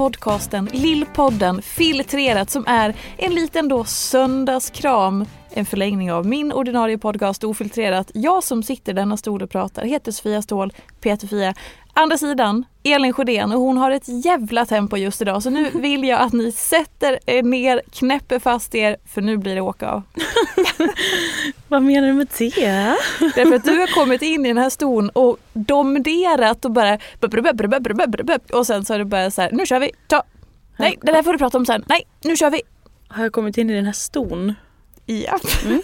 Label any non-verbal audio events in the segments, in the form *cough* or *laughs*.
podcasten Lillpodden Filtrerat som är en liten då söndagskram en förlängning av min ordinarie podcast Ofiltrerat. Jag som sitter i denna stol och pratar heter Sofia Ståhl, Peter Fia. Andra sidan, Elin Sjödén och hon har ett jävla tempo just idag så nu *laughs* vill jag att ni sätter er ner, knäpper fast er för nu blir det åka av. *laughs* Vad menar du med det? Därför att du har kommit in i den här stolen och domderat och bara och sen så har du bara så här, nu kör vi, ta. Nej, det där får du prata om sen. Nej, nu kör vi. Har jag kommit in i den här ston? Ja. Mm.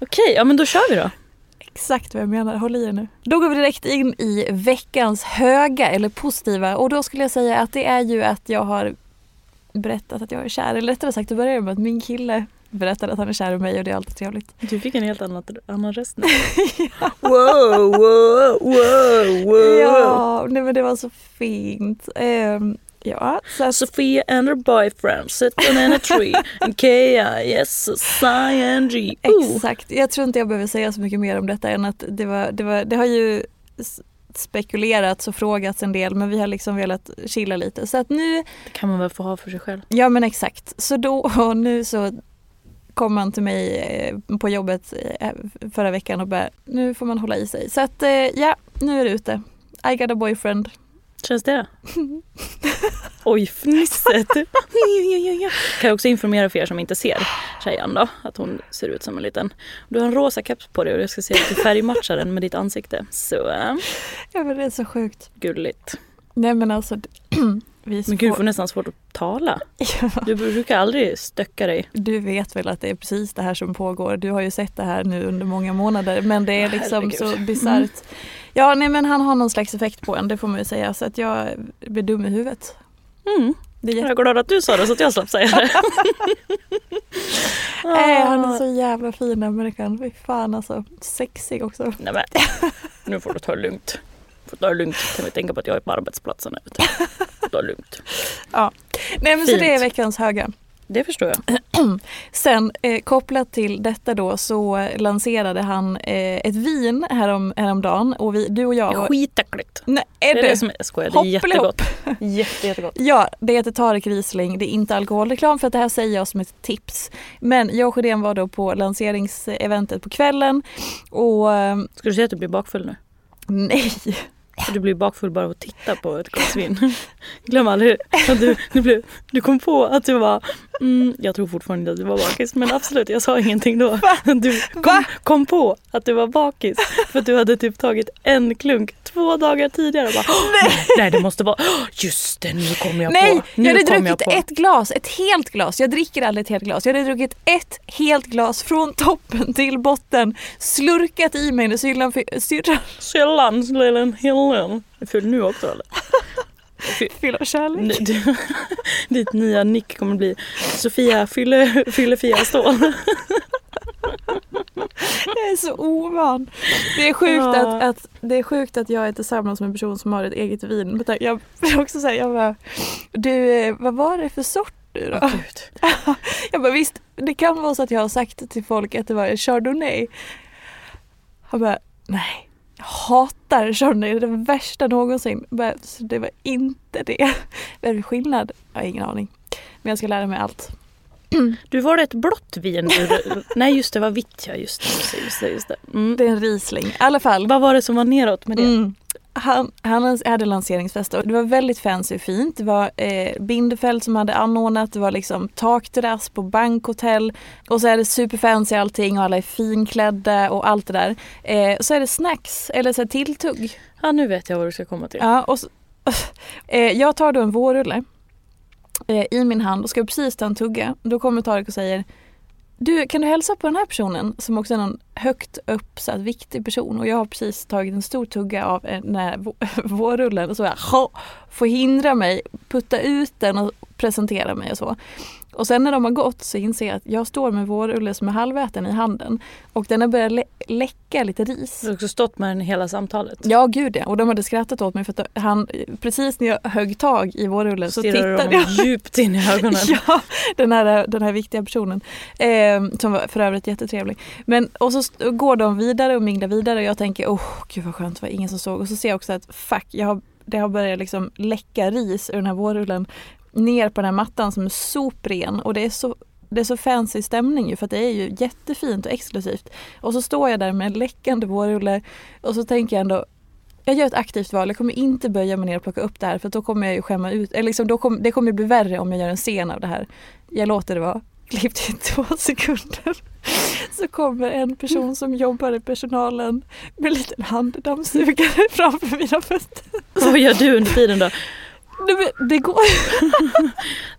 Okej, ja men då kör vi då. Exakt vad jag menar, håll i er nu. Då går vi direkt in i veckans höga eller positiva och då skulle jag säga att det är ju att jag har berättat att jag är kär. Eller rättare sagt, det börjar med att min kille berättade att han är kär i mig och det är alltid trevligt. Du fick en helt annan, annan röst nu. *laughs* ja. Wow, wow, wow, wow. Ja, nej men det var så fint. Um, Ja, så att... Sofia and her boyfriend sitting in a tree and *laughs* K-I-S-S-I-N-G. Exakt, jag tror inte jag behöver säga så mycket mer om detta än att det, var, det, var, det har ju spekulerats och frågats en del men vi har liksom velat chilla lite. Så att nu... Det kan man väl få ha för sig själv. Ja men exakt. Så då och nu så kom han till mig eh, på jobbet eh, förra veckan och bara nu får man hålla i sig. Så att eh, ja, nu är det ute. I got a boyfriend. Känns det? *laughs* Oj, fnisset. *laughs* kan jag också informera för er som inte ser tjejen då, att hon ser ut som en liten... Du har en rosa keps på dig och jag ska se att du färgmatchar den med ditt ansikte. Så... Ja men det är så sjukt. Gulligt. Nej men alltså *clears throat* men gud, du får nästan svårt att tala. *laughs* Ja. Du brukar aldrig stöcka dig. Du vet väl att det är precis det här som pågår. Du har ju sett det här nu under många månader men det är liksom Herregud. så bisarrt. Mm. Ja nej men han har någon slags effekt på en, det får man ju säga. Så att jag blir dum i huvudet. Mm. Det är jätte... Jag är glad att du sa det så att jag slapp säga det. *laughs* Nej, han är så jävla fin den människan. Fy fan alltså. Sexig också. Nej men, *laughs* nu får du ta det lugnt får ta det lugnt. Kan vi tänka på att jag är på arbetsplatsen. Ta det lugnt. Ja. Nej men Fint. så det är veckans höga. Det förstår jag. *clears throat* Sen eh, kopplat till detta då så lanserade han eh, ett vin härom, häromdagen och vi, du och jag... Var... Skitäckligt. Nej, är det, det det som är, skojar, det är jättegott. *laughs* Jätte, jättegott. Ja, det heter Tarek Riesling. Det är inte alkoholreklam för att det här säger jag som ett tips. Men jag och Sjödén var då på lanseringseventet på kvällen och... Ska du säga att du blir bakfull nu? *laughs* Nej, du blir bakfull bara av att titta på ett glas vin. Glöm aldrig att du, du, blev, du kom på att du var, mm, jag tror fortfarande att du var bakis men absolut jag sa ingenting då. Du kom, kom på att du var bakis för att du hade typ tagit en klunk två dagar tidigare bara nej, nej det måste vara, just det nu kommer jag Nej, på. Nu jag hade kom druckit på. ett glas, ett helt glas. Jag dricker aldrig ett helt glas. Jag hade druckit ett helt glas från toppen till botten, slurkat i mig när syrran, syrran Sällan Helen. Är full nu också eller? fyller kärlek. *laughs* Ditt nya nick kommer bli Sofia fylle, fylle Fia Ståhl. Jag är så ovan. Det är sjukt, Ja. att, att, det är sjukt att jag är tillsammans med en person som har ett eget vin. Jag vill också säga, jag bara, du, eh, vad var det för sort nu då? Gud. *laughs* Jag bara, visst, det kan vara så att jag har sagt till folk att det var en chardonnay. Han bara, nej. Hatar chardonnay, det är det värsta någonsin. Så det var inte det. Vad *laughs* är det skillnad? Jag har ingen aning. Men jag ska lära mig allt. *clears throat* Du var det ett blått vin? *laughs* Nej just det var vitt ja, just det. Just det, just det. Mm. Det är en Riesling. I alla fall. Vad var det som var neråt med det? Mm. Han, han hade lanseringsfest och det var väldigt fancy och fint. Det var eh, Bindefeld som hade anordnat, det var liksom takterrass på bankhotell och så är det superfancy allting och alla är finklädda och allt det där. Eh, så är det snacks eller så tilltugg. Ja nu vet jag vad du ska komma till. Ja, och så, *laughs* eh, jag tar då en vårrulle eh, i min hand och ska precis ta en tugga. Då kommer Tarek och säger du, kan du hälsa på den här personen som också är någon högt uppsatt viktig person och jag har precis tagit en stor tugga av den här *laughs* vårrullen och så jag får hindra mig, putta ut den och presentera mig och så. Och sen när de har gått så inser jag att jag står med vårrulle som är halväten i handen och den har börjat lä- läcka lite ris. Du har också stått med den hela samtalet. Ja gud ja, och de hade skrattat åt mig för att han, precis när jag högg tag i vårrullen så tittade honom jag *laughs* djupt in i ögonen. Ja, den här, den här viktiga personen. Eh, som var för övrigt jättetrevlig. Men, och så går de vidare och minglar vidare och jag tänker åh gud vad skönt, det var ingen som såg. Och så ser jag också att fuck, jag har, det har börjat liksom läcka ris ur den här vårrullen ner på den här mattan som är sopren och det är så det är så fancy stämning ju för att det är ju jättefint och exklusivt. Och så står jag där med en läckande vårrulle och så tänker jag ändå jag gör ett aktivt val, jag kommer inte böja mig ner och plocka upp det här för att då kommer jag ju skämma ut, eller liksom då kom, det kommer bli värre om jag gör en scen av det här. Jag låter det vara, *laughs* klipp till två sekunder. Så kommer en person som jobbar i personalen med en liten handdammsugare *laughs* framför mina fötter. Vad gör du under tiden då? Nej, men Det går,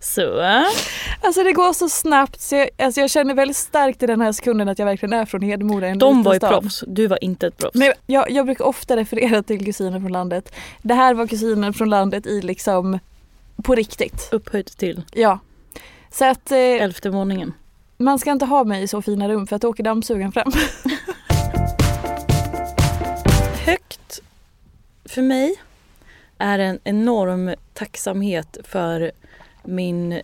*laughs* Så. alltså det går så snabbt så jag, alltså jag känner väldigt starkt i den här sekunden att jag verkligen är från Hedemora. en De var ju proffs. Du var inte ett proffs. Men jag, jag brukar ofta referera till kusiner från landet. Det här var kusiner från landet i liksom på riktigt. Upphöjt till Ja. Så att eh, elfte våningen. man ska inte ha mig i så fina rum för att då åker dammsugaren fram. *laughs* Högt för mig är en enorm tacksamhet för min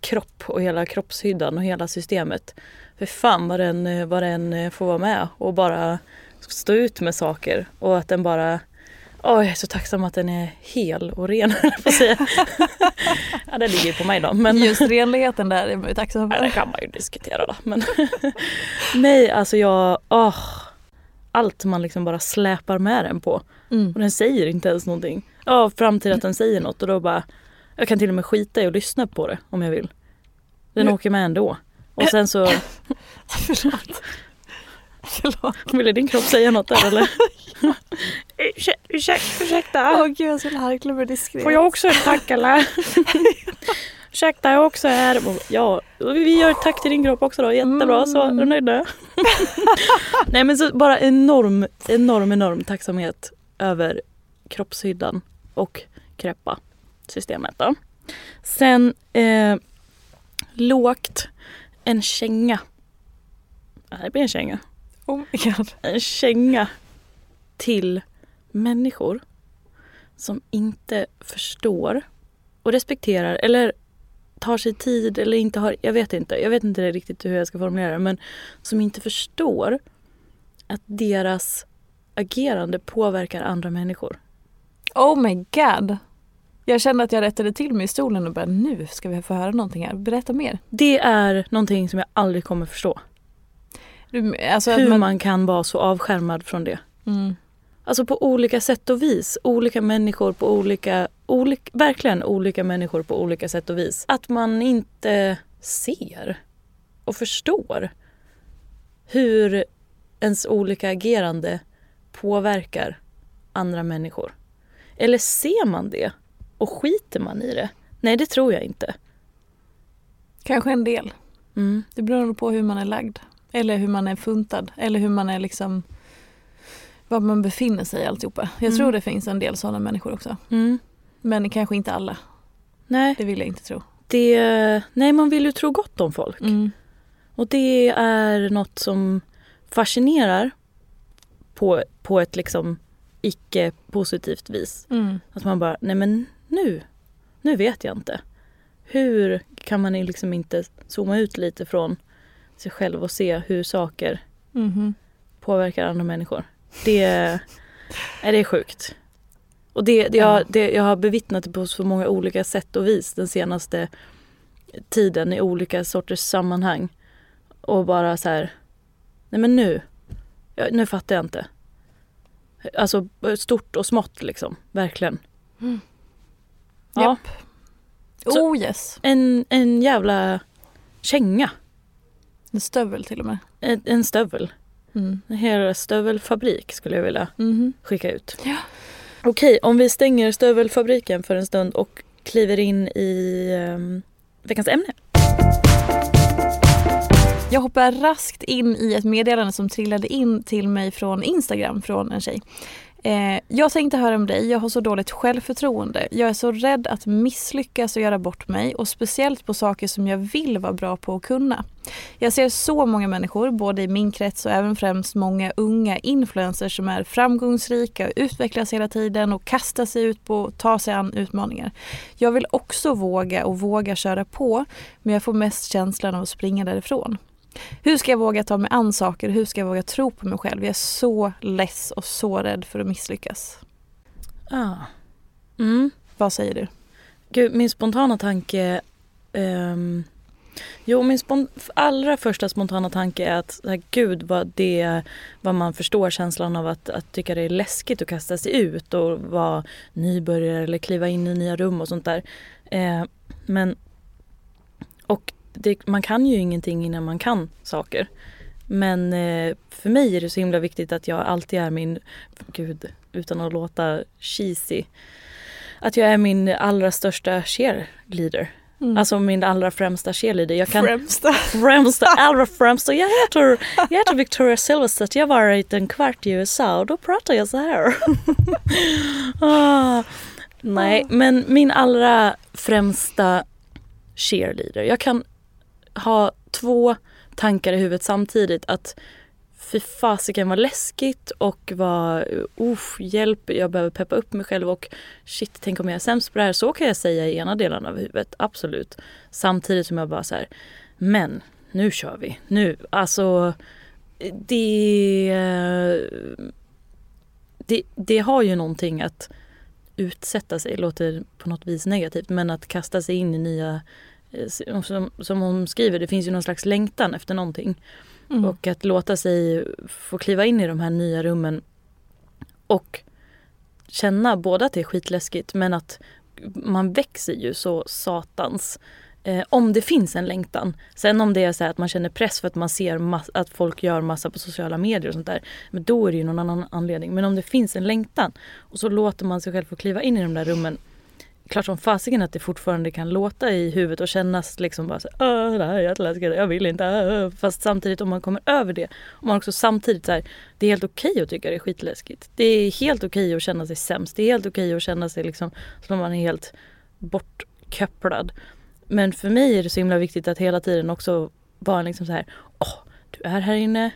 kropp och hela kroppshyddan och hela systemet. För fan vad den, vad den får vara med och bara stå ut med saker och att den bara Åh, jag är så tacksam att den är hel och ren, *laughs* att säga. *laughs* ja, det ligger på mig då. Men... Just renligheten där är man ju tacksam Nej, det för. kan man ju diskutera då. Men *laughs* Nej, alltså jag... åh, allt man liksom bara släpar med den på. Mm. Och den säger inte ens någonting. Ja, fram till att den säger något och då bara... Jag kan till och med skita i att lyssna på det om jag vill. Den Men- åker med ändå. Och sen så... *laughs* Förlåt. Förlåt. Ville din kropp säga något där eller? *laughs* Ursäkta, ursäkta, ursäkta. Åh gud jag skulle harkla med diskret. Får jag också ett tack eller? *laughs* Ursäkta, jag är också här. Och Ja, vi gör ett tack till din kropp också då. Jättebra, så är du nöjd nu? Nej men så bara enorm, enorm, enorm tacksamhet över kroppshyddan och kreppa-systemet då. Sen eh, lågt, en känga. Det blir en känga. Oh. En känga till människor som inte förstår och respekterar eller tar sig tid eller inte har, jag vet inte, jag vet inte riktigt hur jag ska formulera det men som inte förstår att deras agerande påverkar andra människor. Oh my god. Jag kände att jag rättade till mig i stolen och bara nu ska vi få höra någonting här. Berätta mer. Det är någonting som jag aldrig kommer förstå. Du, alltså Hur man... man, kan vara så avskärmad från det. mm. Alltså på olika sätt och vis. Olika människor på olika, olika, verkligen olika människor på olika sätt och vis. Att man inte ser och förstår hur ens olika agerande påverkar andra människor. Eller ser man det och skiter man i det? Nej, det tror jag inte. Kanske en del. Mm. Det beror på hur man är lagd. Eller hur man är funtad. Eller hur man är liksom var man befinner sig i alltihopa. Jag Mm. tror det finns en del sådana människor också. Mm. Men kanske inte alla. Nej, Det vill jag inte tro. det, nej, man vill ju tro gott om folk. Mm. Och det är något som fascinerar på, på ett liksom icke positivt vis. Mm. Att man bara, nej men nu, nu vet jag inte. Hur kan man liksom inte zooma ut lite från sig själv och se hur saker Mhm. påverkar andra människor? Det, *laughs* nej, det är sjukt. Och det, det, jag, Ja. det, jag har bevittnat det på så många olika sätt och vis den senaste tiden i olika sorters sammanhang. Och bara så här, nej men nu, nu fattar jag inte. Alltså stort och smått liksom, verkligen. Mm. Ja. Så- Oh yes. en, en jävla känga. En stövel till och med. En, en stövel. Mm. En hel stövelfabrik skulle jag vilja Mhm. skicka ut. Ja. Okej, om vi stänger stövelfabriken för en stund och kliver in i um, veckans ämne. Jag hoppar raskt in i ett meddelande som trillade in till mig från Instagram från en tjej. Eh, jag tänkte höra om dig, jag har så dåligt självförtroende. Jag är så rädd att misslyckas och göra bort mig och speciellt på saker som jag vill vara bra på att kunna. Jag ser så många människor, både i min krets och även främst många unga influencers som är framgångsrika och utvecklas hela tiden och kastar sig ut på att ta sig an utmaningar. Jag vill också våga och våga köra på men jag får mest känslan av att springa därifrån. Hur ska jag våga ta mig an saker? Hur ska jag våga tro på mig själv? Jag är så less och så rädd för att misslyckas. Ah. Mm. Vad säger du? Gud, min spontana tanke... ehm, jo, min spon- allra första spontana tanke är att här, gud vad det vad man förstår känslan av att, att tycka det är läskigt att kasta sig ut och vara nybörjare eller kliva in i nya rum och sånt där. Eh, men och det, man kan ju ingenting innan man kan saker. Men eh, för mig är det så himla viktigt att jag alltid är min, gud utan att låta cheesy, att jag är min allra största cheerleader. Mm. Alltså min allra främsta cheerleader. Jag kan Främsta. främsta, *laughs* allra främsta. Jag heter, jag heter Victoria Silvstedt. Jag har varit en kvart i USA och då pratar jag så här. *laughs* ah, nej, men min allra främsta cheerleader. Jag kan ha två tankar i huvudet samtidigt. Att fy fasiken vad läskigt och vad, uff, hjälp, jag behöver peppa upp mig själv och shit, tänk om jag är sämst på det här. Så kan jag säga i ena delen av huvudet, absolut. Samtidigt som jag bara så här, men nu kör vi, nu, alltså det, det, det har ju någonting att utsätta sig, låter på något vis negativt, men att kasta sig in i nya, som, som hon skriver, det finns ju någon slags längtan efter någonting. Mm. Och att låta sig få kliva in i de här nya rummen och känna både att det är skitläskigt men att man växer ju så satans. Eh, om det finns en längtan. Sen om det är så här att man känner press för att man ser att folk gör massa på sociala medier och sånt där. Men då är det ju någon annan anledning. Men om det finns en längtan och så låter man sig själv få kliva in i de där rummen. Klart som fasiken att det fortfarande kan låta i huvudet och kännas liksom bara så här, det här är jätteläskigt, jag vill inte. äh." Fast samtidigt om man kommer över det. Om man också samtidigt så här, det är helt okej att tycka det är skitläskigt. Det är helt okej att känna sig sämst. Det är helt okej att känna sig liksom som man är helt bortkopplad. Men för mig är det så himla viktigt att hela tiden också vara liksom så här, åh, du är här inne,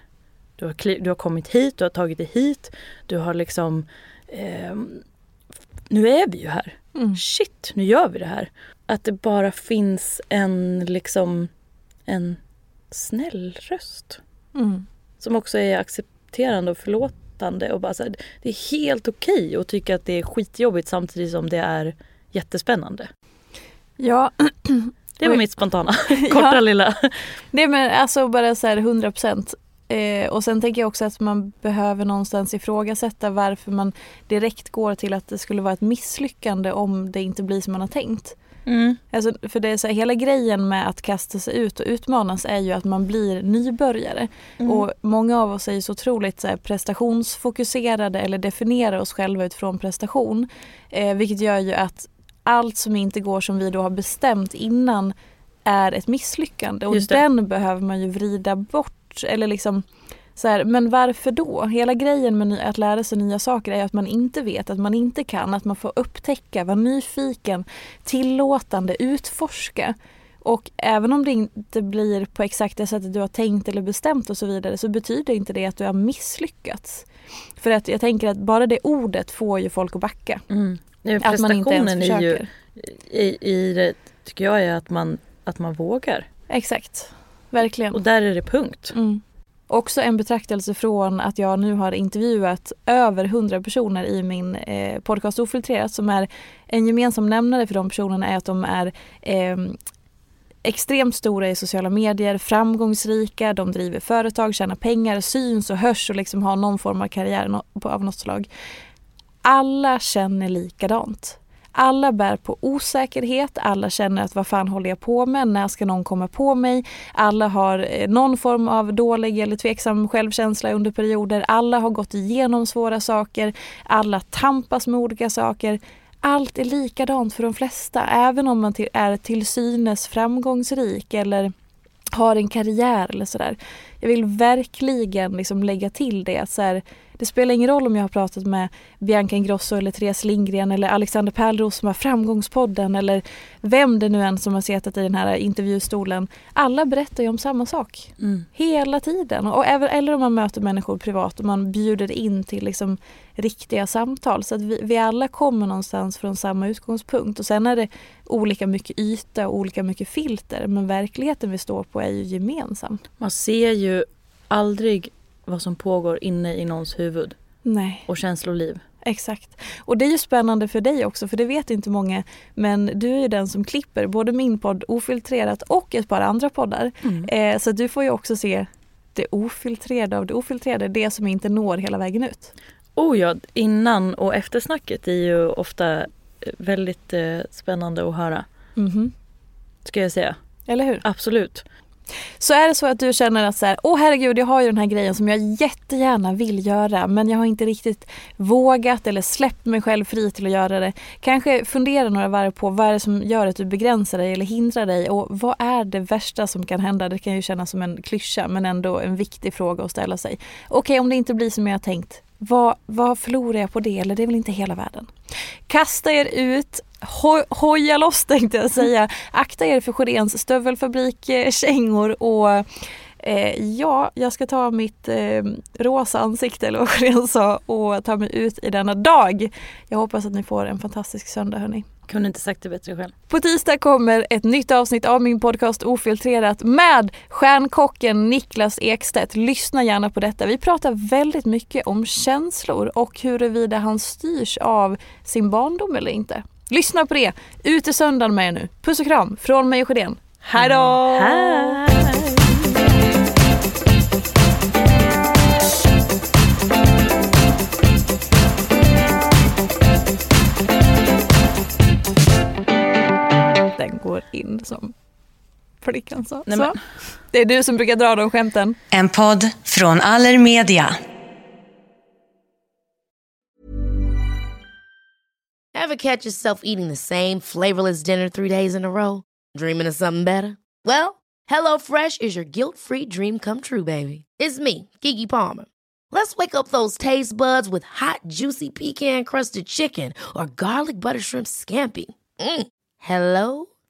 du har, du har kommit hit, du har tagit dig hit, du har liksom, eh, nu är vi ju här. Mm. Shit, nu gör vi det här. Att det bara finns en liksom, en snäll röst. Mm. Som också är accepterande och förlåtande och bara så här, det är helt okej att tycka att det är skitjobbigt samtidigt som det är jättespännande. Ja, Det var mitt spontana, *laughs* korta Ja. lilla. Nej men alltså bara så här 100 procent. Eh, och sen tänker jag också att man behöver någonstans ifrågasätta varför man direkt går till att det skulle vara ett misslyckande om det inte blir som man har tänkt. Mm. Alltså, för det är så här, hela grejen med att kasta sig ut och utmanas är ju att man blir nybörjare. Mm. Och många av oss är ju så otroligt så här, prestationsfokuserade eller definierar oss själva utifrån prestation. Eh, vilket gör ju att allt som inte går som vi då har bestämt innan är ett misslyckande. Och den behöver man ju vrida bort. Eller liksom så här, men varför då? Hela grejen med att lära sig nya saker är att man inte vet, att man inte kan, att man får upptäcka, vara nyfiken, tillåtande, utforska. Och även om det inte blir på exakt det sättet du har tänkt eller bestämt och så vidare så betyder inte det att du har misslyckats. För att jag tänker att bara det ordet får ju folk att backa. Mm. Ja, Att man inte ens Prestationen ju, försöker. i, i det tycker jag är att man, att man vågar. Exakt. Verkligen. Och där är det punkt. Mm. Också en betraktelse från att jag nu har intervjuat över 100 personer i min eh, podcast Ofiltrerat som är en gemensam nämnare för de personerna är att de är eh, extremt stora i sociala medier, framgångsrika, de driver företag, tjänar pengar, syns och hörs och liksom har någon form av karriär av något slag. Alla känner likadant. Alla bär på osäkerhet, alla känner att vad fan håller jag på med, när ska någon komma på mig? Alla har eh, någon form av dålig eller tveksam självkänsla under perioder. Alla har gått igenom svåra saker, alla tampas med olika saker. Allt är likadant för de flesta, även om man till, är till synes framgångsrik eller har en karriär eller sådär. Jag vill verkligen liksom lägga till det. Så här, det spelar ingen roll om jag har pratat med Bianca Ingrosso eller Therese Lindgren eller Alexander Pärlros som har Framgångspodden eller vem det nu än som har suttit i den här intervjustolen. Alla berättar ju om samma sak. Mm. Hela tiden. Och även, eller om man möter människor privat och man bjuder in till liksom riktiga samtal. Så att vi, vi alla kommer någonstans från samma utgångspunkt. Och sen är det olika mycket yta och olika mycket filter. Men verkligheten vi står på är ju gemensam. Man ser ju aldrig vad som pågår inne i någons huvud Nej, och känsloliv. exakt. Och det är ju spännande för dig också, för det vet inte många. Men du är ju den som klipper både min podd Ofiltrerat och ett par andra poddar. Mm. Eh, så du får ju också se det ofiltrerade av det ofiltrerade, det som inte når hela vägen ut. Oh ja, innan och eftersnacket är ju ofta väldigt eh, spännande att höra. Mhm. Ska jag säga. Eller hur? Absolut. Så är det så att du känner att så här, åh herregud jag har ju den här grejen som jag jättegärna vill göra men jag har inte riktigt vågat eller släppt mig själv fri till att göra det. Kanske fundera några varv på vad är det som gör att du begränsar dig eller hindrar dig och vad är det värsta som kan hända? Det kan ju kännas som en klyscha men ändå en viktig fråga att ställa sig. Okej om det inte blir som jag har tänkt, vad, vad förlorar jag på det? Eller det är väl inte hela världen. Kasta er ut, ho- hoja loss tänkte jag säga. Akta er för Sjödéns stövelfabrik-kängor eh, och eh, ja, jag ska ta mitt eh, rosa ansikte eller vad Sjödén sa och ta mig ut i denna dag. Jag hoppas att ni får en fantastisk söndag hörni. Kunde inte sagt det bättre själv. På tisdag kommer ett nytt avsnitt av min podcast Ofiltrerat med stjärnkocken Niklas Ekstedt. Lyssna gärna på detta. Vi pratar väldigt mycket om känslor och huruvida han styrs av sin barndom eller inte. Lyssna på det. Ute söndagen med er nu. Puss och kram från mig och Sjödén. Hej då! Den går in som flickan sa. Nej, Så. men- Det är du som brukar dra de skämten. En podd från Allermedia. Ever catch yourself eating the same flavorless dinner three days in a row? Dreaming of something better? Well, HelloFresh is your guilt-free dream come true, baby. It's me, Kiki Palmer. Let's wake up those taste buds with hot, juicy pecan-crusted chicken or garlic butter shrimp scampi. Mm. Hello